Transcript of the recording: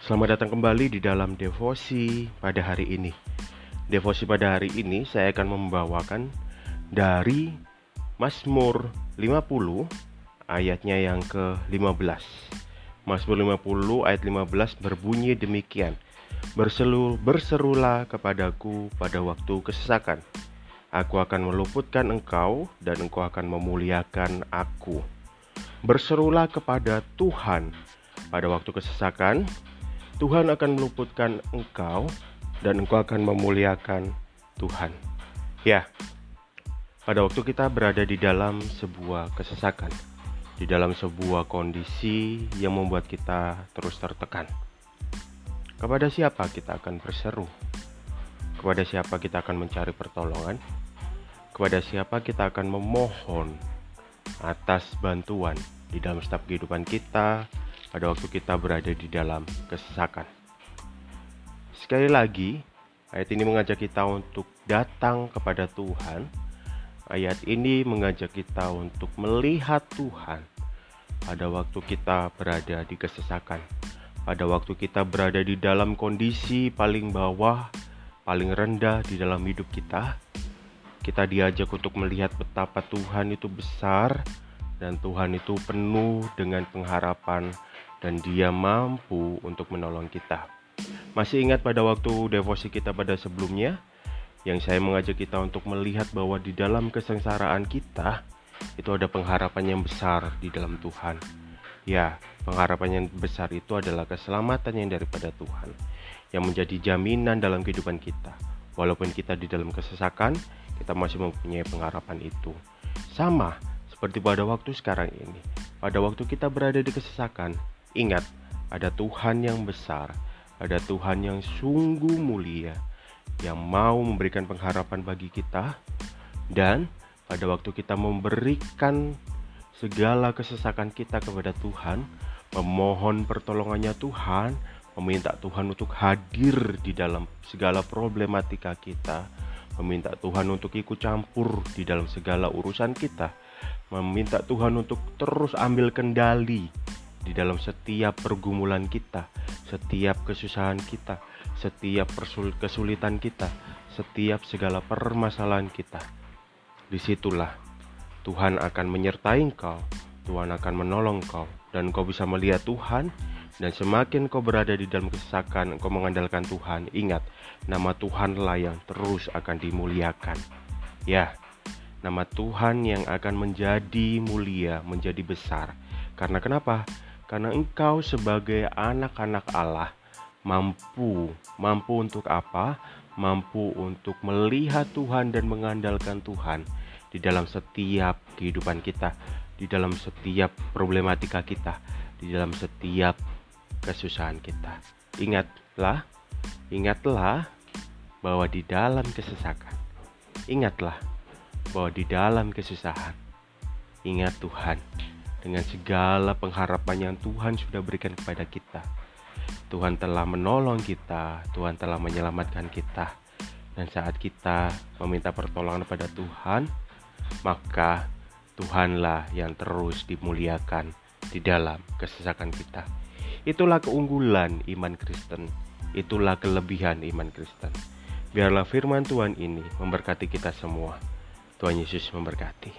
Selamat datang kembali di dalam devosi pada hari ini. Devosi pada hari ini saya akan membawakan dari Mazmur 50 ayatnya yang ke-15. Mazmur 50 ayat 15 berbunyi demikian. Berselu, berserulah kepadaku pada waktu kesesakan. Aku akan meluputkan engkau dan engkau akan memuliakan aku. Berserulah kepada Tuhan pada waktu kesesakan. Tuhan akan meluputkan engkau dan engkau akan memuliakan Tuhan. Ya, pada waktu kita berada di dalam sebuah kesesakan, di dalam sebuah kondisi yang membuat kita terus tertekan. Kepada siapa kita akan berseru? Kepada siapa kita akan mencari pertolongan? Kepada siapa kita akan memohon atas bantuan di dalam setiap kehidupan kita pada waktu kita berada di dalam kesesakan. Sekali lagi, ayat ini mengajak kita untuk datang kepada Tuhan. Ayat ini mengajak kita untuk melihat Tuhan pada waktu kita berada di kesesakan pada waktu kita berada di dalam kondisi paling bawah, paling rendah di dalam hidup kita, kita diajak untuk melihat betapa Tuhan itu besar dan Tuhan itu penuh dengan pengharapan dan Dia mampu untuk menolong kita. Masih ingat pada waktu devosi kita pada sebelumnya yang saya mengajak kita untuk melihat bahwa di dalam kesengsaraan kita itu ada pengharapan yang besar di dalam Tuhan. Ya, pengharapan yang besar itu adalah keselamatan yang daripada Tuhan yang menjadi jaminan dalam kehidupan kita. Walaupun kita di dalam kesesakan, kita masih mempunyai pengharapan itu. Sama seperti pada waktu sekarang ini. Pada waktu kita berada di kesesakan, ingat, ada Tuhan yang besar, ada Tuhan yang sungguh mulia yang mau memberikan pengharapan bagi kita dan pada waktu kita memberikan segala kesesakan kita kepada Tuhan, memohon pertolongannya Tuhan, meminta Tuhan untuk hadir di dalam segala problematika kita, meminta Tuhan untuk ikut campur di dalam segala urusan kita, meminta Tuhan untuk terus ambil kendali di dalam setiap pergumulan kita, setiap kesusahan kita, setiap kesulitan kita, setiap segala permasalahan kita. Di situlah Tuhan akan menyertai engkau, Tuhan akan menolong kau, dan kau bisa melihat Tuhan. Dan semakin kau berada di dalam kesesakan, engkau mengandalkan Tuhan. Ingat, nama Tuhanlah yang terus akan dimuliakan. Ya, nama Tuhan yang akan menjadi mulia, menjadi besar. Karena kenapa? Karena engkau sebagai anak-anak Allah mampu, mampu untuk apa? Mampu untuk melihat Tuhan dan mengandalkan Tuhan di dalam setiap kehidupan kita, di dalam setiap problematika kita, di dalam setiap kesusahan kita. Ingatlah, ingatlah bahwa di dalam kesesakan, ingatlah bahwa di dalam kesusahan, ingat Tuhan dengan segala pengharapan yang Tuhan sudah berikan kepada kita. Tuhan telah menolong kita, Tuhan telah menyelamatkan kita. Dan saat kita meminta pertolongan pada Tuhan, maka Tuhanlah yang terus dimuliakan di dalam kesesakan kita. Itulah keunggulan iman Kristen, itulah kelebihan iman Kristen. Biarlah firman Tuhan ini memberkati kita semua. Tuhan Yesus memberkati.